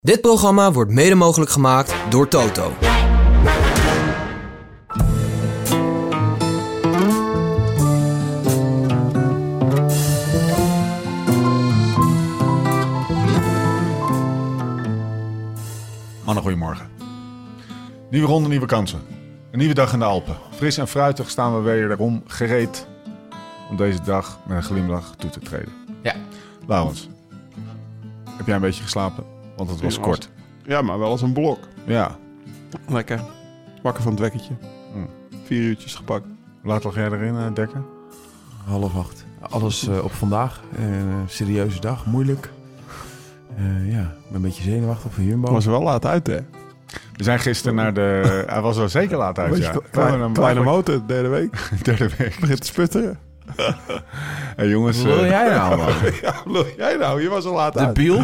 Dit programma wordt mede mogelijk gemaakt door Toto. Mannen, goedemorgen. Nieuwe ronde, nieuwe kansen. Een nieuwe dag in de Alpen. Fris en fruitig staan we wederom gereed om deze dag met een glimlach toe te treden. Ja. Laurens, heb jij een beetje geslapen? Want het was Ja, kort. Ja, maar wel als een blok. Ja. Lekker. Wakker van het wekkertje. Mm. Vier uurtjes gepakt. Laat lag jij erin, eh, Dekker? Half acht. Alles eh, op vandaag. Eh, serieuze dag, moeilijk. Eh, ja, ik ben een beetje zenuwachtig voor Jumbo. Was er wel laat uit, hè? We zijn gisteren naar de... Hij was er zeker laat uit, ja. kle- We hebben klein- hem kleine eigenlijk motor, derde week. derde week. Begint te sputteren. Hey, jongens, Wat wil eh, jij nou, man? Ja, jij nou? Je was al laat De uit. biel?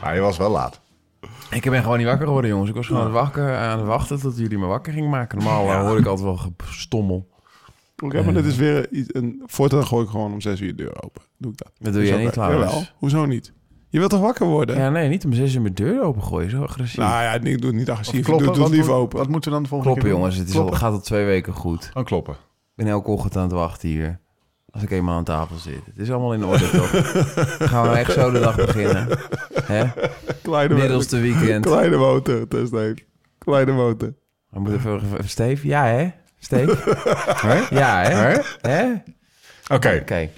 hij was wel laat. Ik ben gewoon niet wakker geworden, jongens. Ik was gewoon aan het, wakker, aan het wachten tot jullie me wakker gingen maken. Normaal eh, hoor ik altijd wel gestommel. Oké, maar dit is weer iets... Een, voortaan gooi ik gewoon om zes uur de deur open. Doe ik dat. Dat doe jij Hoezo? niet. Jawel. Hoezo niet? Je wilt toch wakker worden? Ja, nee, niet om zes uur mijn deur opengooien. Zo agressief. Nou ja, ik doe het niet agressief. kloppen, Doe, doe het lief moet- open. Wat moeten we dan de volgende kloppen, keer doen? jongens. Het is al, Kloppen. gaat al twee weken goed. Gewoon kloppen. Ik ben elke ochtend aan het wachten hier. Als ik eenmaal aan tafel zit. Het is allemaal in orde, toch? Gaan we echt zo de dag beginnen. Hè? Kleine, Middelste weekend. kleine motor, test even. Kleine motor. We moeten even, even Steve? Ja, hè? Steve? Ja, hè? Hè? Hè? Oké, Oké,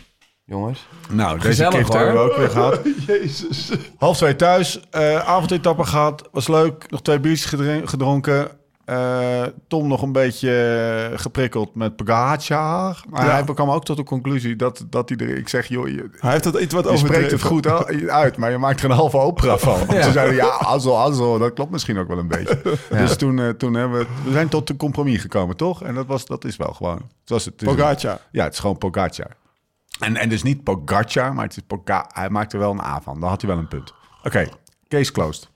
jongens. nou, deze Gezellig, gift hebben we hoor. ook weer gehad. Jezus. Half twee thuis, eh avondetappe gehad, was leuk. Nog twee biertjes gedronken. Eh, Tom nog een beetje geprikkeld met Pogacar. Maar Ja. hij kwam ook tot de conclusie dat, dat hij er... Ik zeg, joh, je, Hij heeft dat iets wat je spreekt het goed uit, maar je maakt er een halve opera van. Ja. Ze zeiden, ja, also, also, dat klopt misschien ook wel een beetje. Ja. Dus toen, eh, toen hebben we... We zijn tot een compromis gekomen, toch? En dat, was, dat is wel gewoon... Het was, het Pogacar. ja, het is gewoon Pogacar. En, en dus niet Pogacar, maar het is hij maakt er wel een A van. Dan had hij wel een punt. Oké, case closed.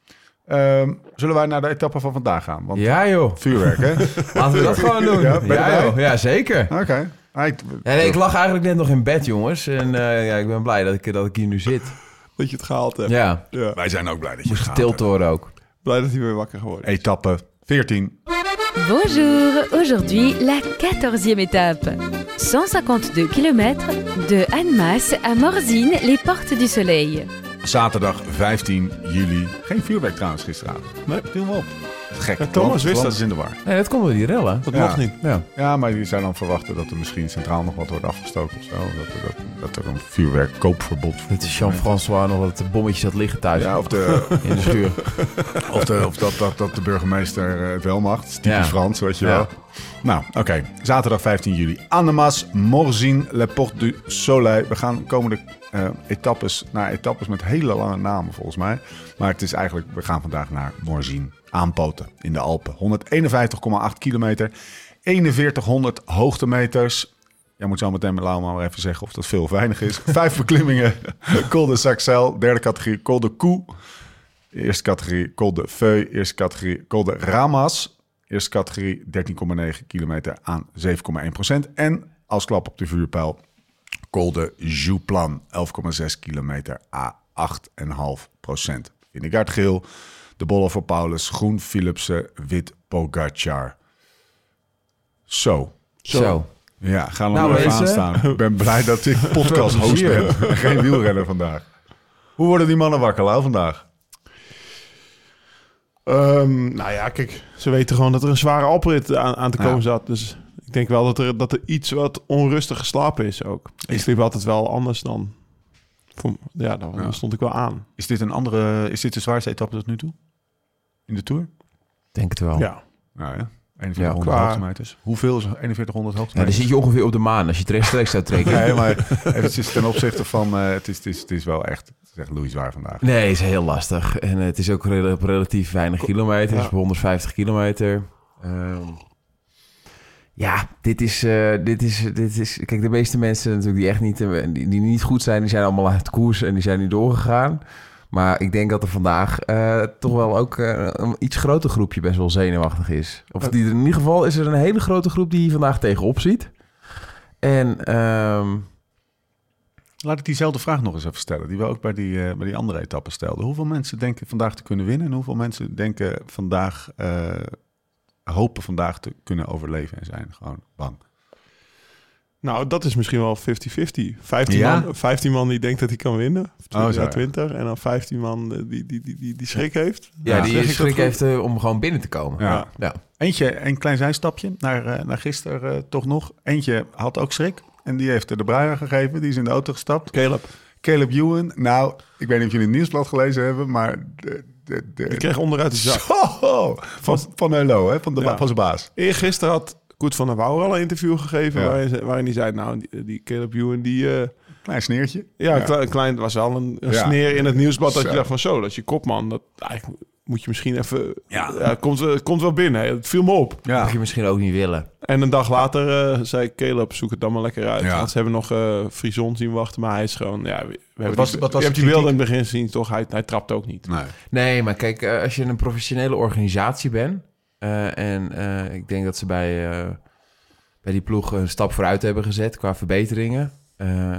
Ehm, zullen wij naar de etappe van vandaag gaan? Want Ja, joh. vuurwerk, hè? Laten we dat gewoon doen. Ja, Ja, joh. ja zeker. Oké. Ik- Ja, nee, ik lag eigenlijk net nog in bed, jongens. En eh, ja, ik ben blij dat ik, dat ik hier nu zit. Dat je het gehaald hebt. Ja, Ja. Wij zijn ook blij dat je moest gaat. getild worden ook. Blij dat hij weer wakker geworden is. Etappe 14. Bonjour, aujourd'hui la 14e étape. 152 km de Annemasse à Morzine, les portes du soleil. Zaterdag 15 juli. Geen vuurwerk trouwens gisteravond. Nee. Viel me op. Gek. Ja, Thomas wist dat. is in de war. Nee, dat komt door die rellen. Dat Ja. mocht niet. Ja. Ja, maar die zijn dan verwachten dat er misschien centraal nog wat wordt afgestoken of zo. Dat, er- dat, dat er een vuurwerkkoopverbod voor Het is Jean-François nog dat de bommetje had liggen thuis Ja, of, de, in de schuur. of, de, of dat, dat, dat de burgemeester eh, het wel mag. Het is typisch Ja. Frans, weet je Ja. wel. Nou, oké. Zaterdag 15 juli. Annemasse, Morzine, Le Porte du Soleil. We gaan komende eh, etappes naar etappes met hele lange namen volgens mij. Maar het is eigenlijk, we gaan vandaag naar Morzine. Aanpoten in de Alpen. 151,8 kilometer. 4100 hoogtemeters. Jij moet zo meteen met Lauma maar even zeggen of dat veel of weinig is. Vijf beklimmingen. Col de Saxel. Derde categorie Col de Koe. Eerste categorie Col de Feu. Eerste categorie Col de Ramas. Eerste categorie 13,9 kilometer aan 7,1 procent. En als klap op de vuurpijl Col de Jouplan. 11,6 kilometer à 8,5 procent. Vingegaard geel. De bollen voor Paulus. Groen Philipsen. Wit Pogacar. Zo. Zo. Ja, gaan we Nou, even mensen. aan staan. Ik ben blij dat ik podcast host ben. en Geen wielrenner vandaag. Hoe worden die mannen wakker, Lau, vandaag? Ehm, nou ja, kijk, ze weten gewoon dat er een zware oprit aan, aan te komen Ja. zat. Dus ik denk wel dat er, dat er iets wat onrustig geslapen is ook. Ik sliep altijd wel anders dan... Voor, ja, dan Ja. stond ik wel aan. Is dit een andere, is dit de zwaarste etappe tot nu toe? In de Tour? Denk het wel. Ja. Nou ja, 4100 qua- hoogtemeters. Hoeveel is 4100 Ja, dan hoogtemeters? zit je ongeveer op de maan als je het rechtstreeks zou trekken. Nee, maar eventjes ten opzichte van... eh, het, is, het, is, het is wel echt, het echt Louis zwaar vandaag. Nee, is heel lastig. En het is ook rel- relatief weinig kilometers, Ja. 150 kilometer. Ehm, ja, dit is, eh, dit, is, dit is... Kijk, de meeste mensen natuurlijk die echt niet, eh, die, die niet goed zijn... die zijn allemaal uit koers en die zijn niet doorgegaan. Maar ik denk dat er vandaag eh, toch wel ook een iets groter groepje best wel zenuwachtig is. Of die, in ieder geval is er een hele grote groep die hier vandaag tegenop ziet. En ehm, Laat ik diezelfde vraag nog eens even stellen, die we ook bij die, eh, bij die andere etappen stelden. Hoeveel mensen denken vandaag te kunnen winnen en hoeveel mensen denken vandaag, eh, hopen vandaag te kunnen overleven en zijn gewoon bang? Nou, dat is misschien wel 50-50. 15, Ja? man, 15 man die denkt dat hij kan winnen. Of Oh, zo, 20, ja. 20. En dan 15 man die, die, die, die, die schrik heeft. Ja, Ja, die schrik heeft eh, om gewoon binnen te komen. Ja. Ja. Eentje, een klein zijstapje naar, eh, naar gisteren eh, toch nog. Eentje had ook schrik en die heeft de bruier gegeven. Die is in de auto gestapt. Caleb. Caleb Ewan. Nou, ik weet niet of jullie het nieuwsblad gelezen hebben, maar de, de, de, Die kreeg onderuit de zak. Zo, van, van Hello, hè, van, de, Ja. van zijn baas. Eergisteren had Koet van der Wouwer al een interview gegeven... Ja. Waarin, waarin hij zei, nou, die, die Caleb Ewan, die... eh, Klein sneertje. ja, Klein, klein, was wel een, een Ja. sneer in het nieuwsblad... dat Zo. je dacht van zo, dat je kopman. Dat, eigenlijk moet je misschien even... Ja. Ja, komt, wel- komt wel binnen. hè. Het viel me op. Ja. Mag je misschien ook niet willen. En een dag later eh, zei Caleb, zoek het dan maar lekker uit. Ja. Want ze hebben nog eh Frison zien wachten, maar hij is gewoon... Ja, we, we hebben was- die, wat was je hebt die beelden in het begin gezien, toch? Hij, hij trapt ook niet. Nee. Nee, maar kijk, eh, als je een professionele organisatie bent... eh, en eh, ik denk dat ze bij, eh, bij die ploeg een stap vooruit hebben gezet qua verbeteringen... eh,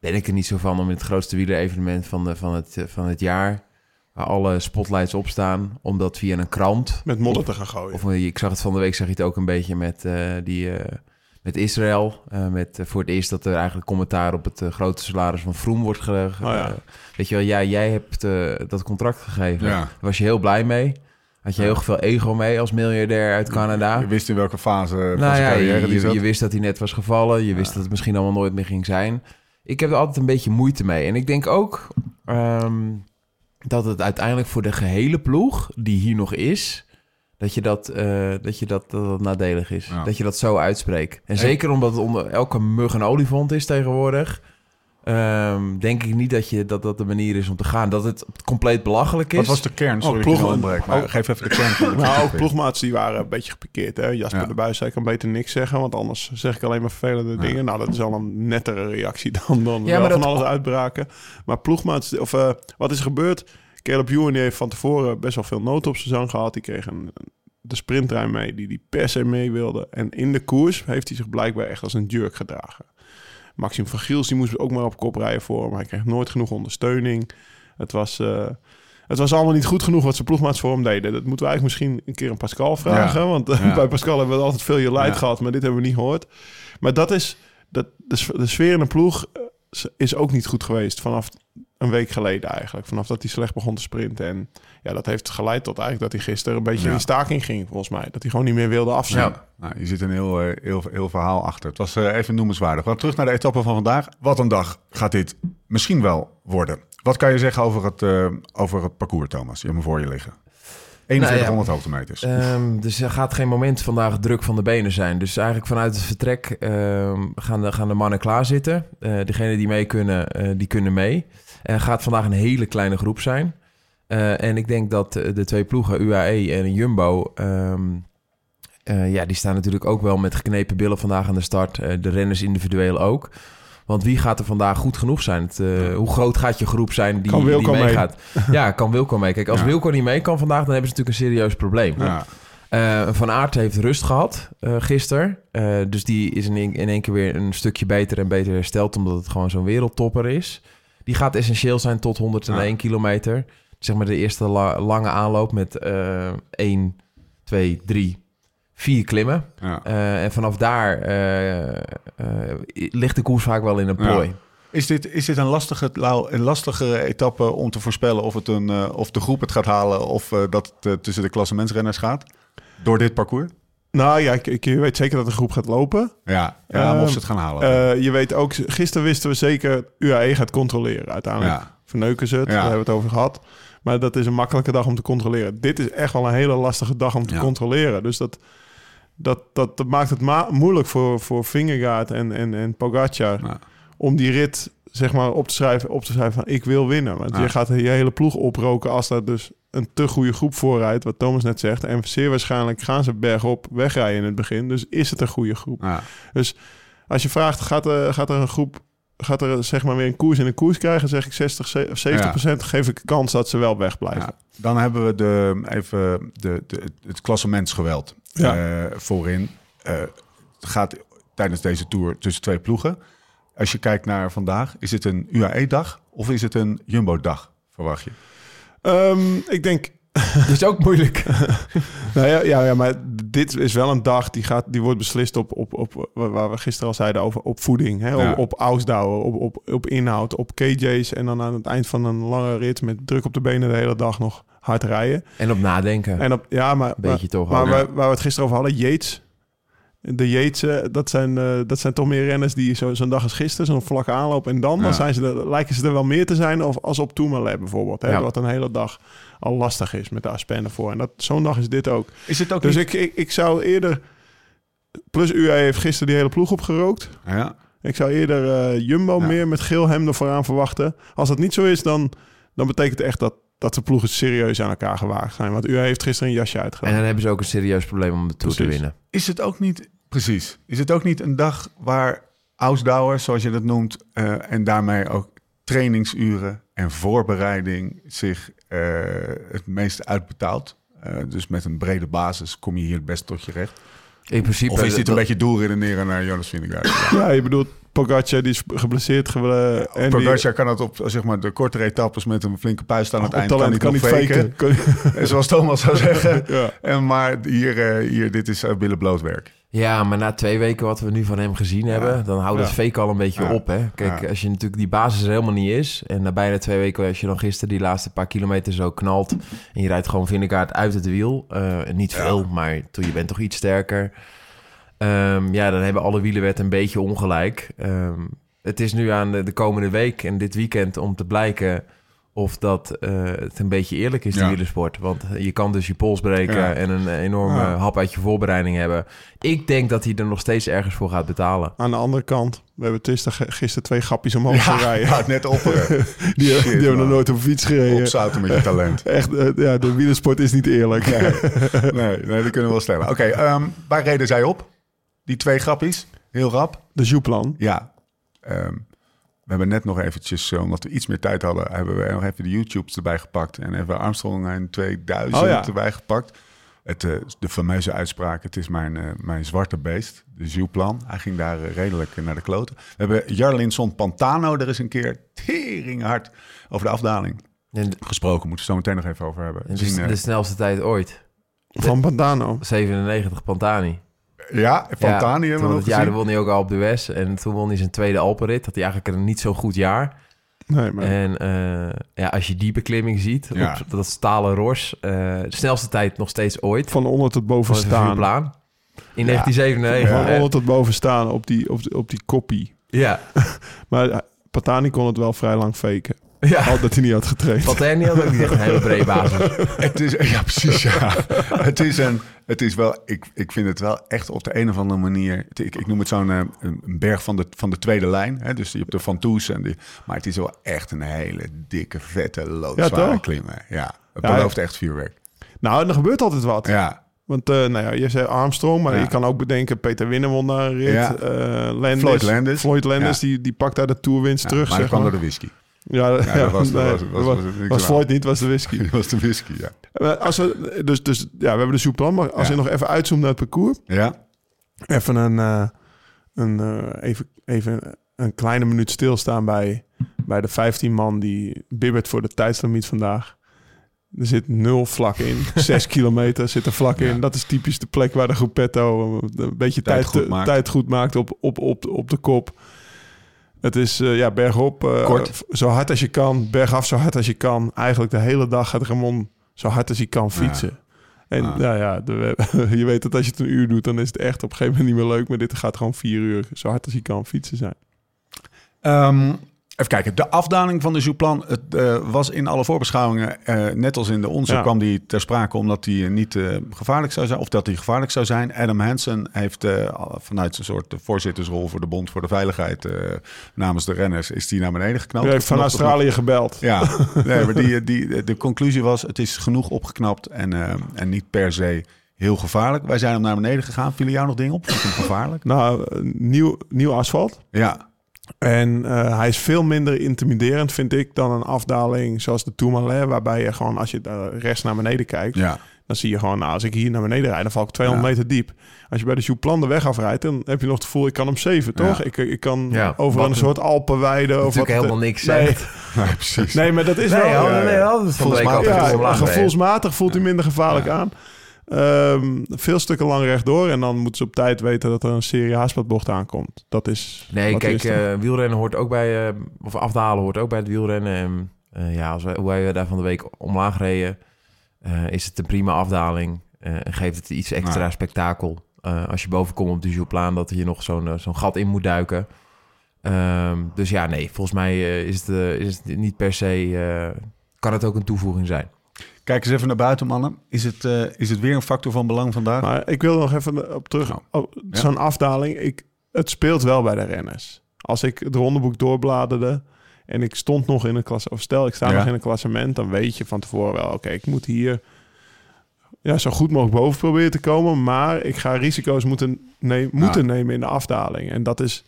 ben ik er niet zo van om in het grootste wielerevenement van, de, van, het, van het jaar... waar alle spotlights op staan, om dat via een krant... Met modder te gaan gooien. Of ik zag het van de week, zag je het ook een beetje met, eh, die, eh, met Israël. Eh, met, voor het eerst dat er eigenlijk commentaar op het grote salaris van Vroom wordt gelegd. Oh ja. weet je wel, ja, jij hebt eh, dat contract gegeven. Ja. Daar was je heel blij mee. Had je heel veel ego mee als miljardair uit Canada. Je wist in welke fase van Nou zijn ja, carrière die je, zat. je wist dat hij net was gevallen. Je wist dat het misschien allemaal nooit meer ging zijn. Ik heb er altijd een beetje moeite mee. En ik denk ook ehm, dat het uiteindelijk voor de gehele ploeg die hier nog is... dat je dat, eh, dat, je dat, dat nadelig is. Ja. Dat je dat zo uitspreekt. En zeker omdat het onder elke mug een olifant is tegenwoordig... ehm, denk ik niet dat, je, dat dat de manier is om te gaan. Dat het compleet belachelijk is. Wat was de kern? Sorry Oh, ploeg- onderbreek, maar oh. geef even de kern. van de Nou, ook ploegmaats die waren een beetje gepikeerd. Hè? Jasper Ja. de Buis zei, ik kan beter niks zeggen, want anders zeg ik alleen maar vervelende Ja. dingen. Nou, dat is al een nettere reactie dan, dan Ja, wel van dat- alles uitbraken. Maar ploegmaats, of eh, wat is er gebeurd? Caleb Ewan heeft van tevoren best wel veel noten op zijn zang gehad. Die kreeg een, de sprinttrein mee die die per se mee wilde. En in de koers heeft hij zich blijkbaar echt als een jerk gedragen. Maxim van Giels die moest ook maar op kop rijden voor hem. Hij kreeg nooit genoeg ondersteuning. Het was, eh, het was allemaal niet goed genoeg wat zijn ploegmaats voor hem deden. Dat moeten we eigenlijk misschien een keer aan Pascal vragen. Ja. Want eh, Ja. bij Pascal hebben we altijd veel je leid Ja. gehad. Maar dit hebben we niet gehoord. Maar dat is... Dat, de, de sfeer in de ploeg eh, is ook niet goed geweest. Vanaf een week geleden eigenlijk. Vanaf dat hij slecht begon te sprinten. En ja, dat heeft geleid tot eigenlijk dat hij gisteren een beetje Ja. in staking ging, volgens mij. Dat hij gewoon niet meer wilde afzien. Ja. Nou, je zit een heel, eh, heel, heel verhaal achter. Het was eh, even noemenswaardig. Maar terug naar de etappe van vandaag. Wat een dag gaat dit misschien wel worden. Wat kan je zeggen over het, eh, over het parcours, Thomas? Je hebt hem voor je liggen. 2100 hoogtemeters. Ehm, dus er gaat geen moment vandaag druk van de benen zijn. Dus eigenlijk vanuit het vertrek ehm, gaan, de, gaan de mannen klaarzitten. Eh degenen die mee kunnen, eh, die kunnen mee. Gaat vandaag een hele kleine groep zijn. Eh, en ik denk dat eh, de twee ploegen, UAE en Jumbo... ehm, eh, ja, die staan natuurlijk ook wel met geknepen billen vandaag aan de start. Eh, de renners individueel ook. Want wie gaat er vandaag goed genoeg zijn? Het, eh, hoe groot gaat je groep zijn die, Kan die Wilco mee? meegaat? Ja, kan Wilco mee. Kijk, als Ja. Wilco niet mee kan vandaag, dan hebben ze natuurlijk een serieus probleem. ja. Eh, van Aert heeft rust gehad uh, gisteren. Uh, dus die is in, in één keer weer een stukje beter en beter hersteld... omdat het gewoon zo'n wereldtopper is. Die gaat essentieel zijn tot 101 Ja. kilometer. Zeg maar de eerste la- lange aanloop met uh, 1, 2, 3, 4 klimmen. Ja. Uh, en vanaf daar uh, ligt de koers vaak wel in een plooi. Ja. Is dit, is dit een, lastige, een lastige etappe om te voorspellen of, het een, uh, of de groep het gaat halen of uh, dat het uh, tussen de klassementsrenners gaat? Door dit parcours? Nou ja, ik, ik, je weet zeker dat de groep gaat lopen. Ja, ja Ehm, of ze het gaan halen. Uh, je weet ook, gisteren wisten we zeker, UAE gaat controleren. Uiteindelijk Ja. verneuken ze het, Ja. daar hebben we het over gehad. Maar dat is een makkelijke dag om te controleren. Dit is echt wel een hele lastige dag om te Ja. controleren. Dus dat, dat, dat, dat maakt het ma- moeilijk voor, voor Vingegaard en, en, en Pogacar... Ja. om die rit zeg maar, op te schrijven, op te schrijven van ik wil winnen. Want je gaat je hele ploeg oproken als daar dus een te goede groep voorrijdt, wat Thomas net zegt. En zeer waarschijnlijk gaan ze bergop wegrijden in het begin. Dus is het een goede groep. Ja. Als je vraagt, gaat er, gaat er een groep, gaat er zeg maar weer een koers in een koers krijgen, zeg ik 60, ze- 70 procent, geef ik kans dat ze wel wegblijven. Ja, dan hebben we de, even de, de, het klassementsgeweld Ja. eh, voorin. Eh, het gaat tijdens deze tour tussen twee ploegen. als je kijkt naar vandaag, is het een UAE-dag of is het een Jumbo-dag, verwacht je? Ehm, ik denk Dat is ook moeilijk. Nou ja, ja, ja, maar dit is wel een dag die, gaat, die wordt beslist op, op, op waar we gisteren al zeiden over op voeding. Hè? Ja. Op, op ausdouwen, op, op, op inhoud, op KJ's. En dan aan het eind van een lange rit met druk op de benen de hele dag nog hard rijden. En op nadenken. En op, ja, maar, Beetje maar, toch maar waar, we het gisteren over hadden, Yates. De Yates, eh, dat zijn, eh, dat zijn toch meer renners die zo- zo'n dag als gisteren, zo'n vlakke aanloop. En dan, Ja. dan zijn ze er, lijken ze er wel meer te zijn of, als op Tourmalet bijvoorbeeld. Hè? Ja. Wat een hele dag al lastig is met de Aspen ervoor. En dat, zo'n dag is dit ook. Is het ook Dus niet... ik, ik, ik zou eerder... Plus UAE heeft gisteren die hele ploeg opgerookt. Ja, Ik zou eerder eh, Jumbo meer met geel hem vooraan verwachten. Als dat niet zo is, dan, dan betekent het echt dat, dat de ploegen serieus aan elkaar gewaagd zijn. Want UAE heeft gisteren een jasje En uitgedaan. dan hebben ze ook een serieus probleem om de Tour te winnen. Is het ook niet, precies, is het ook niet een dag waar Ausdauer, zoals je dat noemt, eh, en daarmee ook trainingsuren en voorbereiding zich eh, het meest uitbetaalt? Eh, dus met een brede basis kom je hier het best tot je recht. In principe... Of is dit een dat- beetje doelredeneren naar Jonas Vingegaard? Ja, je bedoelt Pogacar, die is geblesseerd geworden. en die- Pogacar kan het op zeg maar, de kortere etappes met een flinke puist aan het op eind talent kan kan niet faken. faken. Kan- En Zoals Thomas zou zeggen. ja. En maar hier, eh, hier, dit is uh, billen blootwerk. Ja, maar na twee weken wat we nu van hem gezien hebben, dan houdt het Ja. fake al een beetje Ja. op. Hè? Kijk, Ja. als je natuurlijk die basis er helemaal niet is, en na bijna twee weken, als je dan gisteren die laatste paar kilometer zo knalt, en je rijdt gewoon Vindegaard uit het wiel, eh, niet Ja. veel, maar toen je bent toch iets sterker. Ehm, ja, dan hebben alle wielenwetten een beetje ongelijk. Ehm, het is nu aan de, de komende week en dit weekend om te blijken of dat eh, het een beetje eerlijk is, die Ja. wielersport. Want je kan dus je pols breken Ja. en een enorme Ja. hap uit je voorbereiding hebben. Ik denk dat hij er nog steeds ergens voor gaat betalen. Aan de andere kant, we hebben gisteren, gisteren twee grapjes omhoog Ja, gereden. ja, net opperen. Die, die hebben nog nooit op fiets gereden. Opzouten met je talent. Echt, eh, ja, de wielersport is niet eerlijk. Nee, nee, nee, dat kunnen we wel stellen. Oké, ehm, waar reden zij op? Die twee grappies? Heel rap? De Jouplan. Ja. Ehm, we hebben net nog eventjes, eh, omdat we iets meer tijd hadden, hebben we nog even de YouTubes erbij gepakt. En hebben we Armstrong in 2000 Oh ja. erbij gepakt. Het, eh, de fameuze uitspraak, het is mijn, eh, mijn zwarte beest, de Jouplan. Hij ging daar redelijk naar de kloten. We hebben Jarlinson Pantano er is een keer tering hard over de afdaling En, gesproken. Moeten we zo meteen nog even over hebben. en Zien, de, de snelste tijd ooit. Van Pantano. 97 Pantani. Ja, Pantani ja, hebben we nog won hij ook al op de West. En toen won hij zijn tweede Alpenrit. Had hij eigenlijk een niet zo goed jaar. Nee, maar En eh, ja, als je die beklimming ziet, Ja. op dat stalen ros. eh, de snelste tijd nog steeds ooit. van onder tot boven staan. In Ja. 1997. Van onder tot boven staan op die, op, die- op die koppie. Ja. Maar eh, Patani kon het wel vrij lang faken. Ja. Al dat hij niet had getraind. Pantani had ook niet echt een hele brede basis. Het is, ja, precies, ja. het is een, het is wel, ik, ik vind het wel echt op de een of andere manier, ik, ik noem het zo'n eh, een een berg van de, van de tweede lijn. Hè? Dus je hebt de Van Toes en die, maar het is wel echt een hele dikke, vette, loodzware toch? klimmen. Ja, het Ja, belooft echt vuurwerk. Nou, en er gebeurt altijd wat. Ja, Want eh, nou ja, je zei Armstrong, maar Ja. je kan ook bedenken... Peter Winnen won daar een rit. Ja. eh, Landis, Floyd Landis. Floyd Landis, Ja. die, die pakt daar de toerwinst ja, terug, maar zeg kwam maar. door de whisky. Ja, Ja, dat was, nee, was, was, was, was, was, niks was aan. Floyd niet, was de whisky. Dat was de whisky, ja. Maar Als we, dus, dus ja, we hebben de soeplan, maar als je nog even uitzoomt naar het parcours... Ja, Even een, eh, een, eh, even, even een kleine minuut stilstaan bij, bij de 15 man die bibbert voor de tijdslimiet vandaag. Er zit nul vlak in. Zes kilometer zit er vlak Ja. in. Dat is typisch de plek waar de groepetto een beetje Tijd tijd, goed goed, maakt. tijd goed maakt op, op, op, op de kop. Het is eh, ja, bergop, eh, Kort. zo hard als je kan. Bergaf zo hard als je kan. Eigenlijk de hele dag gaat Ramon zo hard als hij kan fietsen. En Ah. nou ja, de- je weet dat als je het een uur doet, dan is het echt op een gegeven moment niet meer leuk. Maar dit gaat gewoon vier uur zo hard als hij kan fietsen zijn. Ehm, even kijken, de afdaling van de Jouplan het, eh, was in alle voorbeschouwingen, eh, net als in de onze, Ja. kwam die ter sprake omdat die eh, niet gevaarlijk zou zijn, of dat die gevaarlijk zou zijn. Adam Hansen heeft vanuit zijn soort voorzittersrol voor de Bond voor de Veiligheid namens de renners, is die naar beneden geknapt. Hij heeft van Australië gebeld. ja, nee, maar die, die, de conclusie was: het is genoeg opgeknapt en, en niet per se heel gevaarlijk. Wij zijn hem naar beneden gegaan. Vielen jou nog dingen op? Vond je hem gevaarlijk? Nou, nieuw, nieuw asfalt. Ja, En eh, hij is veel minder intimiderend, vind ik, dan een afdaling zoals de Tourmalet. Waarbij je gewoon, als je daar rechts naar beneden kijkt, ja, Dan zie je gewoon, nou, als ik hier naar beneden rijd, dan val ik 200 Ja. meter diep. Als je bij de Jouplan de weg afrijdt, dan heb je nog het gevoel, ik kan hem zeven, toch? Ja. Ik, ik kan Ja, over een soort Alpenweide. Of Natuurlijk wat, helemaal niks nee, zegt. Nee, precies. nee, maar dat is Nee, wel... nee, dat Volgens Ja, gevoelsmatig voelt hij minder gevaarlijk Ja. aan. Ehm, veel stukken lang rechtdoor. En dan moeten ze op tijd weten dat er een serie haasplatbocht aankomt. Dat is Nee, wat kijk, eh, wielrennen hoort ook bij... eh, of afdalen hoort ook bij het wielrennen. En, eh, ja, als wij, hoe wij daar van de week omlaag reden... eh, is het een prima afdaling. eh, en geeft het iets extra spektakel. Eh, als je boven komt op de Jouplaan... dat je nog zo'n zo'n gat in moet duiken. Ehm, dus ja, nee, volgens mij eh, is, het, is het niet per se... eh, kan het ook een toevoeging zijn. Kijk eens even naar buiten, mannen. Is het, eh, is het weer een factor van belang vandaag? Maar ik wil nog even op terug. Nou, Oh, ja. Zo'n afdaling. Ik, het speelt wel bij de renners. Als ik het rondeboek doorbladerde en ik stond nog in een klasse, of stel ik sta Ja. nog in een klassement, dan weet je van tevoren wel, oké, ik moet hier ja, zo goed mogelijk boven proberen te komen, maar ik ga risico's moeten, ne- moeten nemen in de afdaling. En dat is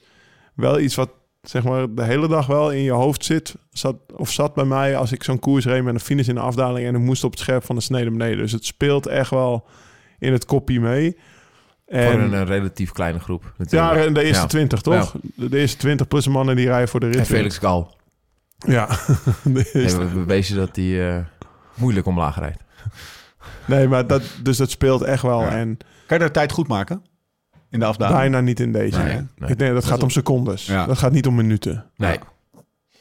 wel iets wat zeg maar de hele dag wel in je hoofd zit, zat, of zat bij mij als ik zo'n koers reed met een finish in de afdaling en ik moest op het scherp van de snede beneden. Dus het speelt echt wel in het kopje mee. En, Voor een, relatief kleine groep. ja, Natuurlijk. en de eerste Ja. 20 toch? De, de eerste 20 plus de mannen die rijden voor de rit. En Felix Gal. Ja. De eerste- Hebben we bewezen dat hij eh, moeilijk omlaag rijdt. nee, maar dat, dus dat speelt echt wel. Ja. En Kan je daar tijd goed maken? In de afdaling? bijna niet in deze. Nee. Ik denk dat gaat om secondes. Ja. Dat gaat niet om minuten. Nee.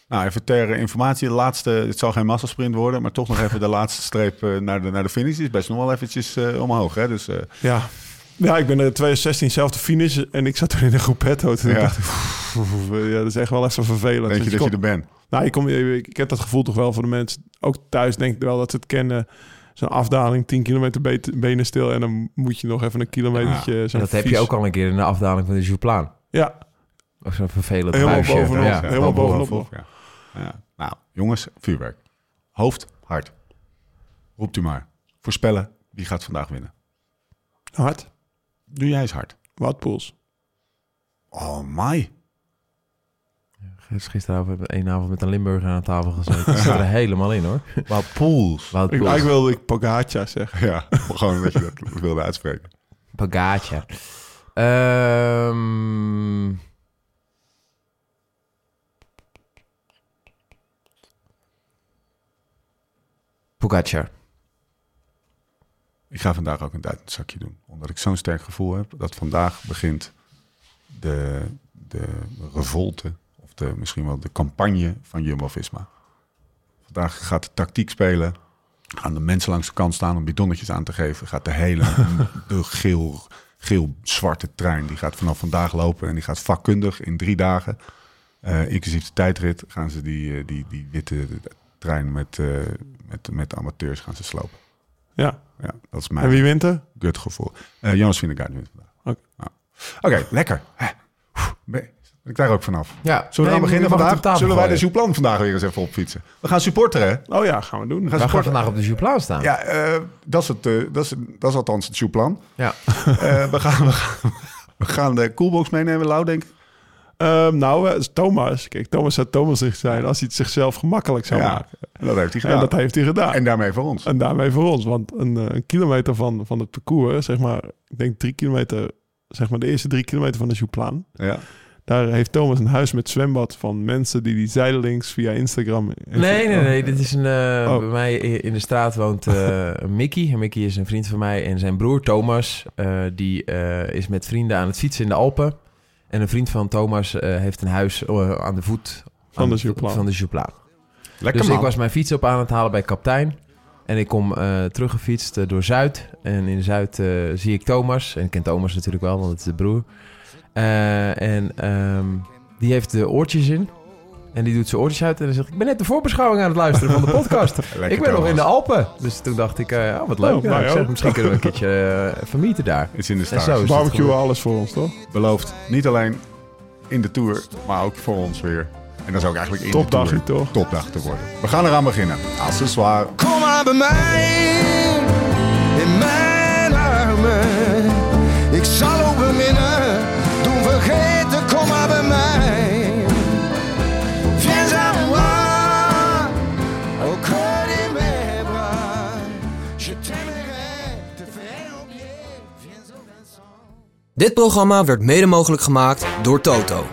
Nou, even ter informatie. De laatste, het zal geen massasprint worden, maar toch nog even de laatste streep eh, naar, de, naar de finish. Is best nog wel eventjes eh, omhoog. Hè? Dus, eh, Ja. Ja, ik ben er in 2016 zelf de finish en ik zat toen in een groepetto. Toen Ja. dacht ik, ja, dat is echt wel even vervelend. denk je Want dat je er bent? Nou, ik, kom, ik heb dat gevoel toch wel voor de mensen. Ook thuis denk ik wel dat ze het kennen. Zo'n afdaling, 10 kilometer be- benen stil. En dan moet je nog even een kilometertje. En dat heb je ook al een keer in de afdaling van de Jouplaan. Ja, Of zo'n vervelend Helemaal huisje. bovenop. Ja, helemaal bovenop. Ja. Ja. Nou, jongens, vuurwerk. Hoofd, hart. Roept u maar. Voorspellen, wie gaat vandaag winnen? hard. Doe jij eens hard. Wout Poels. Oh, my. Dus gisteravond hebben we één avond met een Limburger aan tafel gezeten. Dat zit er helemaal in hoor. Wat pools. Wout Ik, eigenlijk wilde ik Pogacar zeggen. Ja, gewoon dat je dat wilde uitspreken. Ehm Pogacar. Ik ga vandaag ook een duizend zakje doen. Omdat ik zo'n sterk gevoel heb dat vandaag begint de, de revolte, de, misschien wel de campagne van Jumbo-Visma. Vandaag gaat de tactiek spelen. Gaan de mensen langs de kant staan om bidonnetjes aan te geven. Gaat de hele de geel, geel-zwarte trein, die gaat vanaf vandaag lopen. En die gaat vakkundig in drie dagen, eh, inclusief de tijdrit, gaan ze die, eh, die, die witte trein met, eh, met, met amateurs gaan ze slopen. Ja. Ja, dat is En mijn wie wint er? gutgevoel. Eh Jonas Vingegaard wint vandaag. Oké. Nou. Lekker. Ben ik daar ook vanaf? Ja, Zullen we dan beginnen vandaag? Zullen wij de gooien. Jouplan vandaag weer eens even opfietsen? We gaan supporteren, hè? Oh ja, gaan we doen. We gaan supporteren. vandaag op de Jouplaan staan. Ja, eh, dat, is het, eh, dat, is, dat is althans het Jouplan. Ja. Eh, we, gaan, we, gaan, we gaan de coolbox meenemen, Lau, denk ik. Ehm, nou, Thomas. Kijk, Thomas zou Thomas zich zijn als hij het zichzelf gemakkelijk zou Ja, maken. en dat heeft hij En gedaan. dat heeft hij gedaan. En daarmee voor ons. En daarmee voor ons. Want een, een kilometer van, van het parcours, zeg maar, ik denk drie kilometer, zeg maar de eerste drie kilometer van de Jouplaan. Ja. Daar heeft Thomas een huis met zwembad van mensen die die zijdelings via Instagram... Nee, nee, nee. Dit is een, eh, Oh. Bij mij in de straat woont eh, Mickey. En Mickey is een vriend van mij. En zijn broer Thomas, eh, die eh, is met vrienden aan het fietsen in de Alpen. En een vriend van Thomas eh, heeft een huis aan de voet Van aan de Jouplaan. Van de. Lekker dus man. ik was mijn fiets op aan het halen bij Kaptein. En ik kom eh, teruggefietst door Zuid. En in Zuid eh, zie ik Thomas. En ik ken Thomas natuurlijk wel, want het is de broer. Eh, en ehm, die heeft de oortjes in. En die doet zijn oortjes uit en dan zegt... ik ben net de voorbeschouwing aan het luisteren van de podcast. Ik ben nog in de. Alpen. Dus toen dacht ik, eh, oh, wat leuk. Oh, Nou, wij ik zeg, ook. misschien kunnen we een keertje uh, vermieten daar. Is in de het Barbecue alles voor ons, toch? Belooft niet alleen in de Tour, maar ook voor ons weer. En dat is ook eigenlijk in de Tour. toch? Topdag te worden. We gaan eraan beginnen. Accessoire. Kom maar bij mij, in mijn armen. Ik zal ook beminnen, ben vergeten, kom maar bij mij. Viens à moi, au cœur de mes bras. Je t'aimerai, te faire oublier. Viens au Vincent. Dit programma werd mede mogelijk gemaakt door Toto.